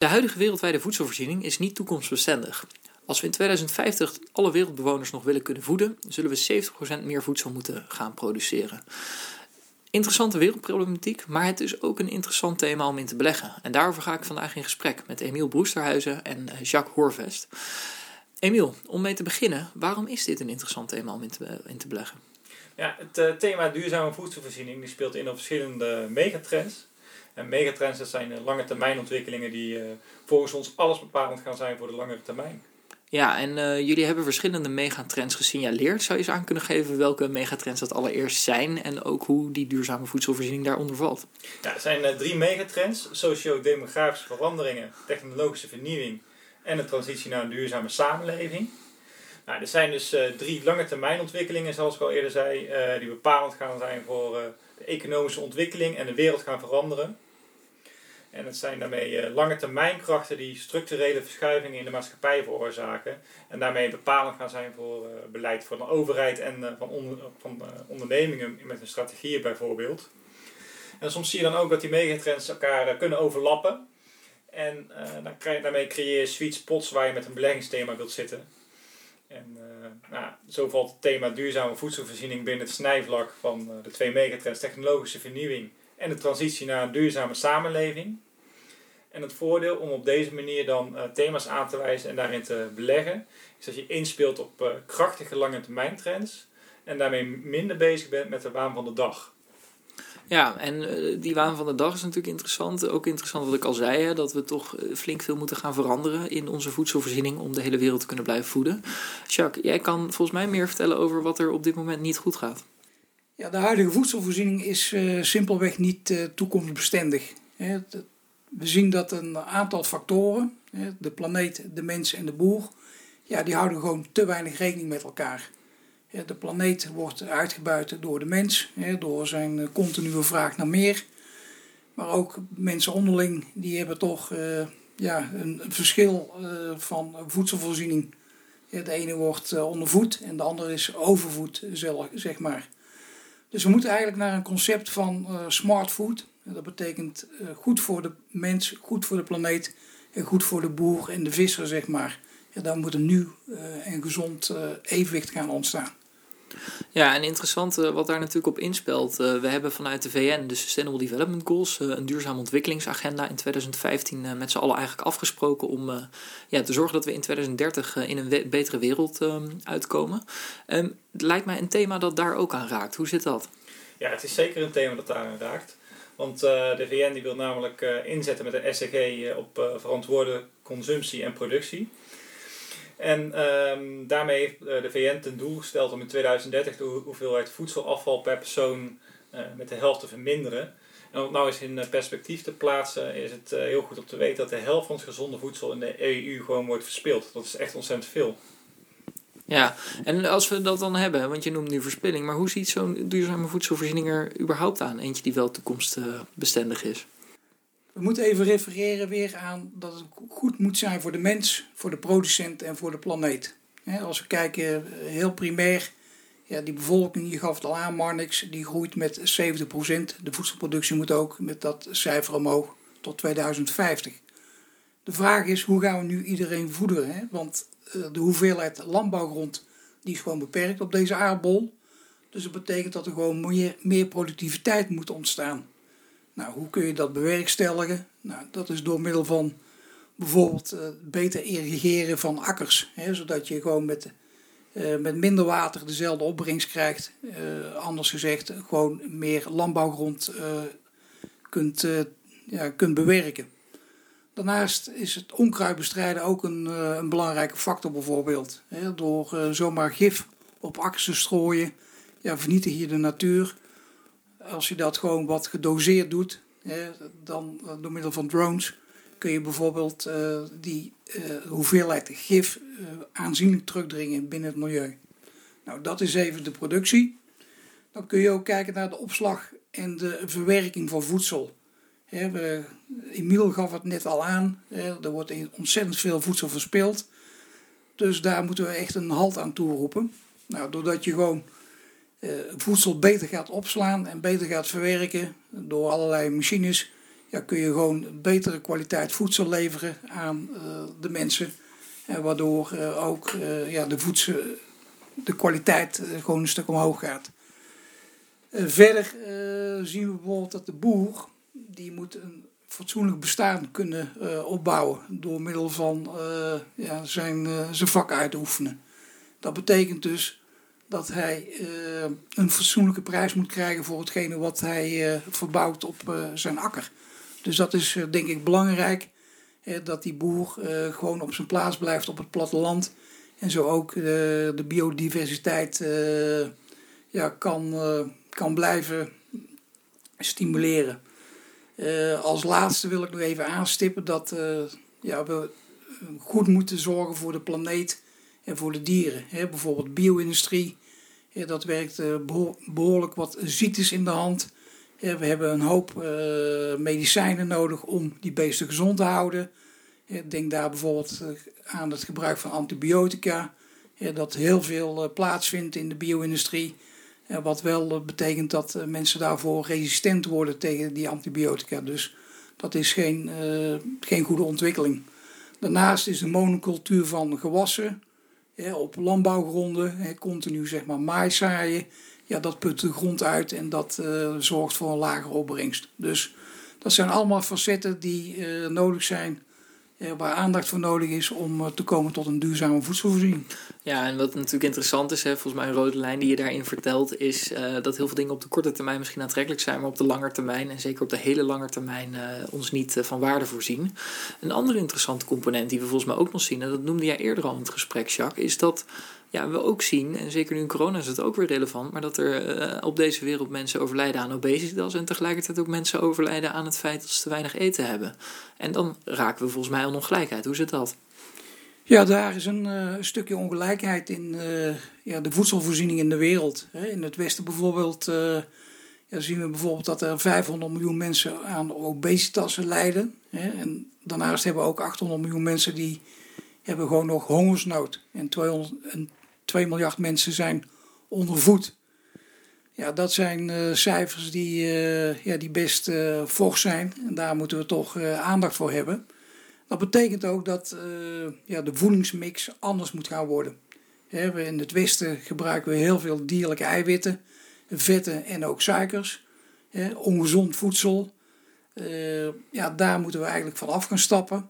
De huidige wereldwijde voedselvoorziening is niet toekomstbestendig. Als we in 2050 alle wereldbewoners nog willen kunnen voeden, zullen we 70% meer voedsel moeten gaan produceren. Interessante wereldproblematiek, maar het is ook een interessant thema om in te beleggen. En daarover ga ik vandaag in gesprek met Emiel Broesterhuizen en eh, Jacques Horvest. Emiel, om mee te beginnen, waarom is dit een interessant thema om in te, beleggen? Ja, het uh, thema duurzame voedselvoorziening die speelt in op verschillende megatrends. En megatrends dat zijn lange termijn ontwikkelingen die uh, volgens ons alles bepalend gaan zijn voor de langere termijn. Ja, en uh, jullie hebben verschillende megatrends gesignaleerd. Zou je eens aan kunnen geven welke megatrends dat allereerst zijn en ook hoe die duurzame voedselvoorziening daaronder valt? Ja, er zijn uh, drie megatrends: socio-demografische veranderingen, technologische vernieuwing en de transitie naar een duurzame samenleving. Nou, er zijn dus uh, drie lange termijn ontwikkelingen, zoals ik al eerder zei, die bepalend gaan zijn voor de economische ontwikkeling en de wereld gaan veranderen. En het zijn daarmee uh, lange termijnkrachten die structurele verschuivingen in de maatschappij veroorzaken. En daarmee bepalend gaan zijn voor uh, beleid van de overheid en uh, van, onder, van ondernemingen met een strategieën bijvoorbeeld. En soms zie je dan ook dat die megatrends elkaar kunnen overlappen. En dan krijg, daarmee creëer je sweet spots waar je met een beleggingsthema wilt zitten. En nou, zo valt het thema duurzame voedselvoorziening binnen het snijvlak van de twee megatrends technologische vernieuwing en de transitie naar een duurzame samenleving. En het voordeel om op deze manier dan uh, thema's aan te wijzen en daarin te beleggen, is dat je inspeelt op uh, krachtige lange termijn trends en daarmee minder bezig bent met de waan van de dag. Ja, en uh, die waan van de dag is natuurlijk interessant. Ook interessant wat ik al zei, hè, dat we toch flink veel moeten gaan veranderen in onze voedselvoorziening om de hele wereld te kunnen blijven voeden. Jacques, jij kan volgens mij meer vertellen over wat er op dit moment niet goed gaat. Ja, de huidige voedselvoorziening is uh, simpelweg niet uh, toekomstbestendig. We zien dat een aantal factoren, de planeet, de mens en de boer, ja, die houden gewoon te weinig rekening met elkaar. De planeet wordt uitgebuit door de mens, door zijn eh, continue vraag naar meer. Maar ook mensen onderling, die hebben toch ja, een verschil van voedselvoorziening. De ene wordt ondervoed en de andere is overvoed, zeg maar. Dus we moeten eigenlijk naar een concept van uh, smart food. Dat betekent uh, goed voor de mens, goed voor de planeet en goed voor de boer en de visser, zeg maar. Ja, daar moet een nieuw uh, en gezond evenwicht gaan ontstaan. Ja, en interessant wat daar natuurlijk op inspeelt. we hebben vanuit de VN de Sustainable Development Goals, een duurzame ontwikkelingsagenda in 2015 met z'n allen eigenlijk afgesproken om ja, te zorgen dat we in 2030 in een betere wereld uitkomen. Um, het lijkt mij een thema dat daar ook aan raakt. Hoe zit dat? Ja, het is zeker een thema dat daar aan raakt. Want de VN die wil namelijk inzetten met een SDG uh, op verantwoorde consumptie en productie. En um, daarmee heeft de VN ten doel gesteld om in 2030 de hoeveelheid voedselafval per persoon met de helft te verminderen. En om het nou eens in perspectief te plaatsen, is het heel goed om te weten dat de helft van het gezonde voedsel in de EU gewoon wordt verspild. Dat is echt ontzettend veel. Ja, en als we dat dan hebben, want je noemt nu verspilling, maar hoe ziet zo'n duurzame voedselvoorziening er überhaupt aan? Eentje die wel toekomstbestendig is. We moeten even refereren weer aan dat het goed moet zijn voor de mens, voor de producent en voor de planeet. Als we kijken heel primair, ja, die bevolking, je gaf het al aan, Marnix, die groeit met 70%. De voedselproductie moet ook met dat cijfer omhoog tot 2050. De vraag is, hoe gaan we nu iedereen voederen? Hè? Want eh, de hoeveelheid landbouwgrond die is gewoon beperkt op deze aardbol. Dus dat betekent dat er gewoon meer productiviteit moet ontstaan. Nou, hoe kun je dat bewerkstelligen? Nou, dat is door middel van bijvoorbeeld uh, beter irrigeren van akkers. Hè, zodat je gewoon met, uh, met minder water dezelfde opbrengst krijgt. Uh, anders gezegd, gewoon meer landbouwgrond kunt, ja, kunt bewerken. Daarnaast is het onkruid bestrijden ook een, eh, een belangrijke factor bijvoorbeeld. Door eh, zomaar gif op akkers te strooien, ja, vernietig je de natuur. Als je dat gewoon wat gedoseerd doet, dan eh, door middel van drones kun je bijvoorbeeld die hoeveelheid gif aanzienlijk terugdringen binnen het milieu. Nou, dat is even de productie. Dan kun je ook kijken naar de opslag en de verwerking van voedsel. We, Emiel gaf het net al aan. Er wordt ontzettend veel voedsel verspild. Dus daar moeten we echt een halt aan toeroepen. Nou, doordat je gewoon eh, voedsel beter gaat opslaan en beter gaat verwerken door allerlei machines, ja, kun je gewoon betere kwaliteit voedsel leveren aan de mensen. En waardoor ook ja, de, voedsel, de kwaliteit gewoon een stuk omhoog gaat. verder zien we bijvoorbeeld dat de boer, die moet een fatsoenlijk bestaan kunnen opbouwen door middel van ja, zijn, zijn vak uit te oefenen. Dat betekent dus dat hij uh, een fatsoenlijke prijs moet krijgen voor hetgene wat hij uh, verbouwt op uh, zijn akker. Dus dat is denk ik belangrijk, dat die boer gewoon op zijn plaats blijft op het platteland en zo ook de biodiversiteit ja, kan, kan blijven stimuleren. als laatste wil ik nog even aanstippen dat ja, we goed moeten zorgen voor de planeet en voor de dieren. bijvoorbeeld bio-industrie dat werkt eh, behoorlijk wat ziektes in de hand. We hebben een hoop uh, medicijnen nodig om die beesten gezond te houden. denk daar bijvoorbeeld eh, aan het gebruik van antibiotica. dat heel veel plaatsvindt in de bio-industrie. wat wel betekent dat mensen daarvoor resistent worden tegen die antibiotica. Dus dat is geen, geen goede ontwikkeling. Daarnaast is de monocultuur van gewassen op landbouwgronden, continu zeg maar maïs zaaien, ja, dat put de grond uit en dat uh, zorgt voor een lagere opbrengst. Dus dat zijn allemaal facetten die uh, nodig zijn waar aandacht voor nodig is om eh, te komen tot een duurzame voedselvoorziening. Ja, en wat natuurlijk interessant is, hè, volgens mij een rode lijn die je daarin vertelt, is uh, dat heel veel dingen op de korte termijn misschien aantrekkelijk zijn, maar op de lange termijn en zeker op de hele lange termijn ons niet van waarde voorzien. Een andere interessante component die we volgens mij ook nog zien, en dat noemde jij eerder al in het gesprek, Jacques, is dat ja, we ook zien, en zeker nu in corona is het ook weer relevant, maar dat er uh, op deze wereld mensen overlijden aan obesitas en tegelijkertijd ook mensen overlijden aan het feit dat ze te weinig eten hebben. En dan raken we volgens mij al ongelijkheid. Hoe zit dat? Ja, daar is een uh, stukje ongelijkheid in uh, ja, de voedselvoorziening in de wereld. In het Westen bijvoorbeeld ja, zien we bijvoorbeeld dat er 500 miljoen mensen aan obesitas lijden. En daarnaast hebben we ook 800 miljoen mensen die hebben gewoon nog hongersnood. En 200, en 2 miljard mensen zijn ondervoed. Ja, dat zijn uh, cijfers die, uh, ja, die best uh, zijn. En daar moeten we toch aandacht voor hebben. Dat betekent ook dat ja, de voedingsmix anders moet gaan worden. we in het Westen gebruiken we heel veel dierlijke eiwitten, vetten en ook suikers. ongezond voedsel. ja, daar moeten we eigenlijk van af gaan stappen.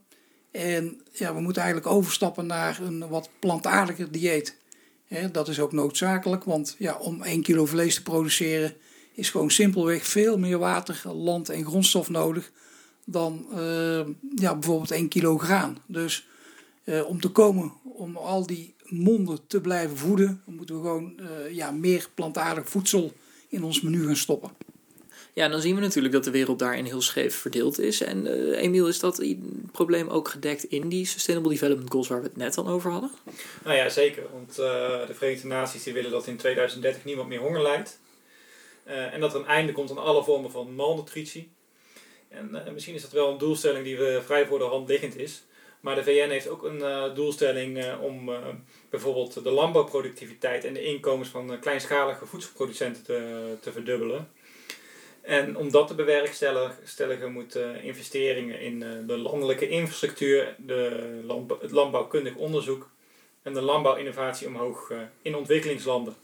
En ja, we moeten eigenlijk overstappen naar een wat plantaardiger dieet. Dat is ook noodzakelijk, want ja, om 1 kilo vlees te produceren is gewoon simpelweg veel meer water, land en grondstof nodig dan uh, ja, bijvoorbeeld 1 kilo graan. Dus uh, om te komen om al die monden te blijven voeden, moeten we gewoon uh, ja, meer plantaardig voedsel in ons menu gaan stoppen. Ja, dan zien we natuurlijk dat de wereld daarin heel scheef verdeeld is. En uh, Emiel, is dat probleem ook gedekt in die Sustainable Development Goals waar we het net al over hadden? Nou ja, zeker. Want uh, de Verenigde Naties die willen dat in 2030 niemand meer honger lijdt. Uh, en dat er een einde komt aan alle vormen van malnutritie. En misschien is dat wel een doelstelling die vrij voor de hand liggend is. Maar de VN heeft ook een doelstelling om bijvoorbeeld de landbouwproductiviteit en de inkomens van kleinschalige voedselproducenten te, te verdubbelen. En om dat te bewerkstelligen moeten investeringen in eh, de landelijke infrastructuur, de het landbouwkundig onderzoek en de landbouwinnovatie omhoog eh, in ontwikkelingslanden.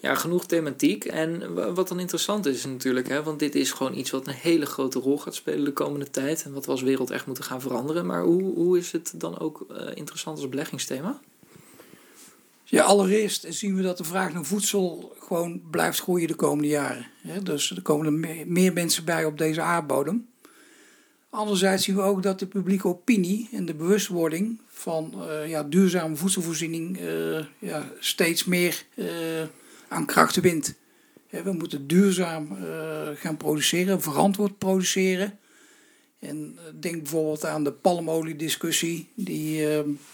Ja, genoeg thematiek. En wat dan interessant is natuurlijk, hè, want dit is gewoon iets wat een hele grote rol gaat spelen de komende tijd. En wat we als wereld echt moeten gaan veranderen. Maar hoe, hoe is het dan ook uh, interessant als beleggingsthema? Ja, allereerst zien we dat de vraag naar voedsel gewoon blijft groeien de komende jaren. Dus er komen er meer mensen bij op deze aardbodem. Anderzijds zien we ook dat de publieke opinie en de bewustwording van uh, ja, duurzame voedselvoorziening uh, ja, steeds meer uh, aan krachten wint. We moeten duurzaam gaan produceren, verantwoord produceren. En denk bijvoorbeeld aan de palmoliediscussie die,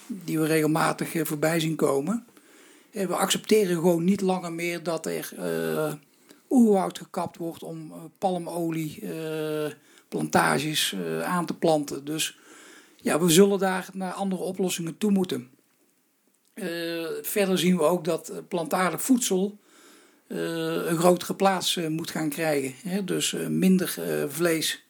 die we regelmatig voorbij zien komen. Eh, we accepteren gewoon niet langer meer dat er uh, gekapt wordt om uh, palmolieplantages aan te planten. Dus ja, we zullen daar naar andere oplossingen toe moeten. verder zien we ook dat plantaardig voedsel een grotere plaats moet gaan krijgen. Dus minder vlees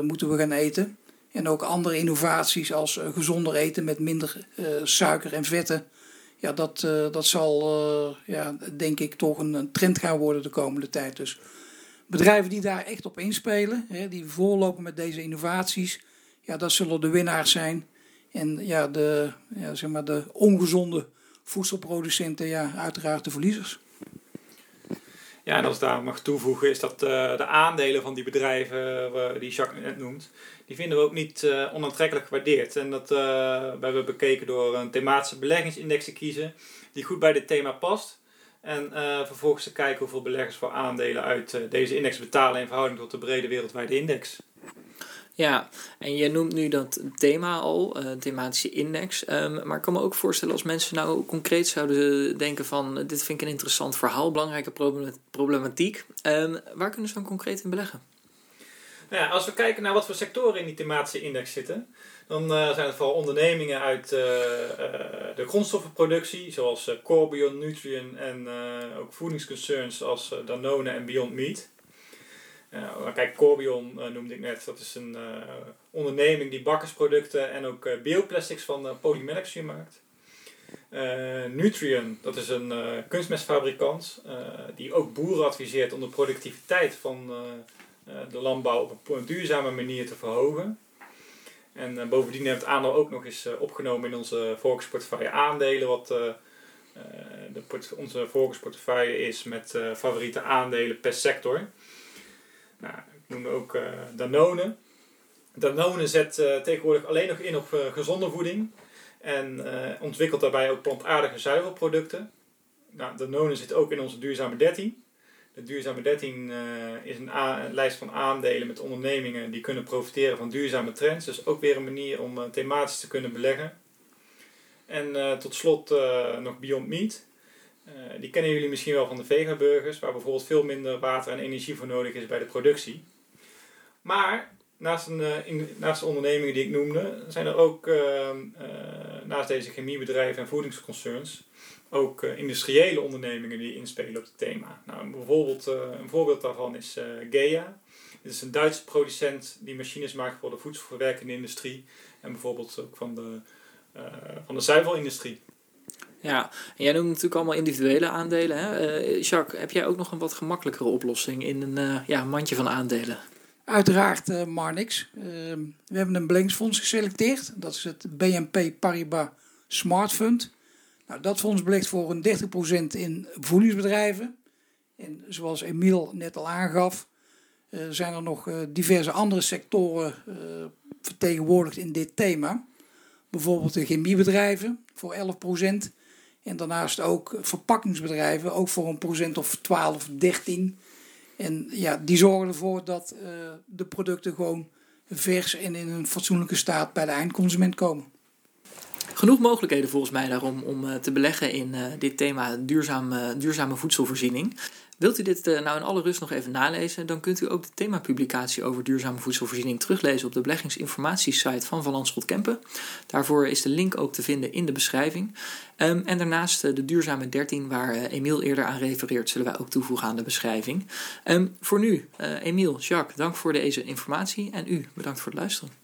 moeten we gaan eten. En ook andere innovaties als gezonder eten met minder suiker en vetten. Ja, dat, dat zal ja, denk ik toch een, een trend gaan worden de komende tijd. Dus bedrijven die daar echt op inspelen, hè, die voorlopen met deze innovaties, ja, dat zullen de winnaars zijn. En ja, de, ja, zeg maar de ongezonde voedselproducenten, ja, uiteraard de verliezers. Ja, en als ik daar mag toevoegen, is dat uh, de aandelen van die bedrijven uh, die Jacques net noemt, die vinden we ook niet uh, onaantrekkelijk gewaardeerd. En dat we hebben bekeken door een thematische beleggingsindex te kiezen, die goed bij dit thema past. En vervolgens te kijken hoeveel beleggers voor aandelen uit deze index betalen in verhouding tot de brede wereldwijde index. Ja, en je noemt nu dat thema al, uh, thematische index. Um, maar ik kan me ook voorstellen als mensen nou concreet zouden denken van... dit vind ik een interessant verhaal, belangrijke problematiek. Um, waar kunnen ze dan concreet in beleggen? Nou ja, als we kijken naar wat voor sectoren in die thematische index zitten... dan uh, zijn het vooral ondernemingen uit uh, de grondstoffenproductie... zoals Corbion, Nutrien en ook voedingsconcerns als Danone en Beyond Meat... Uh, kijk, Corbion uh, noemde ik net. Dat is een uh, onderneming die bakkersproducten en ook bioplastics van polymelkzuur maakt. Nutrien, dat is een kunstmestfabrikant die ook boeren adviseert om de productiviteit van de landbouw op een duurzame manier te verhogen. En bovendien heeft het aandeel ook nog eens opgenomen in onze volksportefeuille aandelen, wat de, onze volksportefeuille is met favoriete aandelen per sector. Nou, ik noemde ook uh, Danone. Danone zet uh, tegenwoordig alleen nog in op uh, gezonde voeding. En ontwikkelt daarbij ook plantaardige zuivelproducten. Nou, Danone zit ook in onze duurzame 13. De duurzame 13 is een, een, lijst van aandelen met ondernemingen die kunnen profiteren van duurzame trends. Dus ook weer een manier om thematisch te kunnen beleggen. En tot slot nog Beyond Meat. Uh, die kennen jullie misschien wel van de vegaburgers, waar bijvoorbeeld veel minder water en energie voor nodig is bij de productie. Maar naast, een, in, naast de ondernemingen die ik noemde, zijn er ook uh, naast deze chemiebedrijven en voedingsconcerns ook industriële ondernemingen die inspelen op het thema. Nou, bijvoorbeeld, een voorbeeld daarvan is Gea. Dit is een Duitse producent die machines maakt voor de voedselverwerkende industrie en bijvoorbeeld ook van de, van de zuivelindustrie. Ja, en jij noemt natuurlijk allemaal individuele aandelen. Hè? Uh, Jacques, heb jij ook nog een wat gemakkelijkere oplossing in een uh, ja, mandje van aandelen? Uiteraard uh, Marnix. we hebben een beleggingsfonds geselecteerd. Dat is het BNP Paribas Smart Fund. Nou, dat fonds belegt voor een 30% in voedingsbedrijven. En zoals Emiel net al aangaf, zijn er nog diverse andere sectoren vertegenwoordigd in dit thema. Bijvoorbeeld de chemiebedrijven voor 11%. En daarnaast ook verpakkingsbedrijven, ook voor een procent of 12, 13. En ja, die zorgen ervoor dat uh, de producten gewoon vers en in een fatsoenlijke staat bij de eindconsument komen. Genoeg mogelijkheden volgens mij daarom om uh, te beleggen in uh, dit thema duurzame voedselvoorziening. Wilt u dit nou in alle rust nog even nalezen, dan kunt u ook de themapublicatie over duurzame voedselvoorziening teruglezen op de beleggingsinformatiesite van Van Landschot Kempen. Daarvoor is de link ook te vinden in de beschrijving. Um, en daarnaast uh, de duurzame 13, waar uh, Emiel eerder aan refereert, zullen wij ook toevoegen aan de beschrijving. Um, voor nu, uh, Emiel, Jacques, dank voor deze informatie en u bedankt voor het luisteren.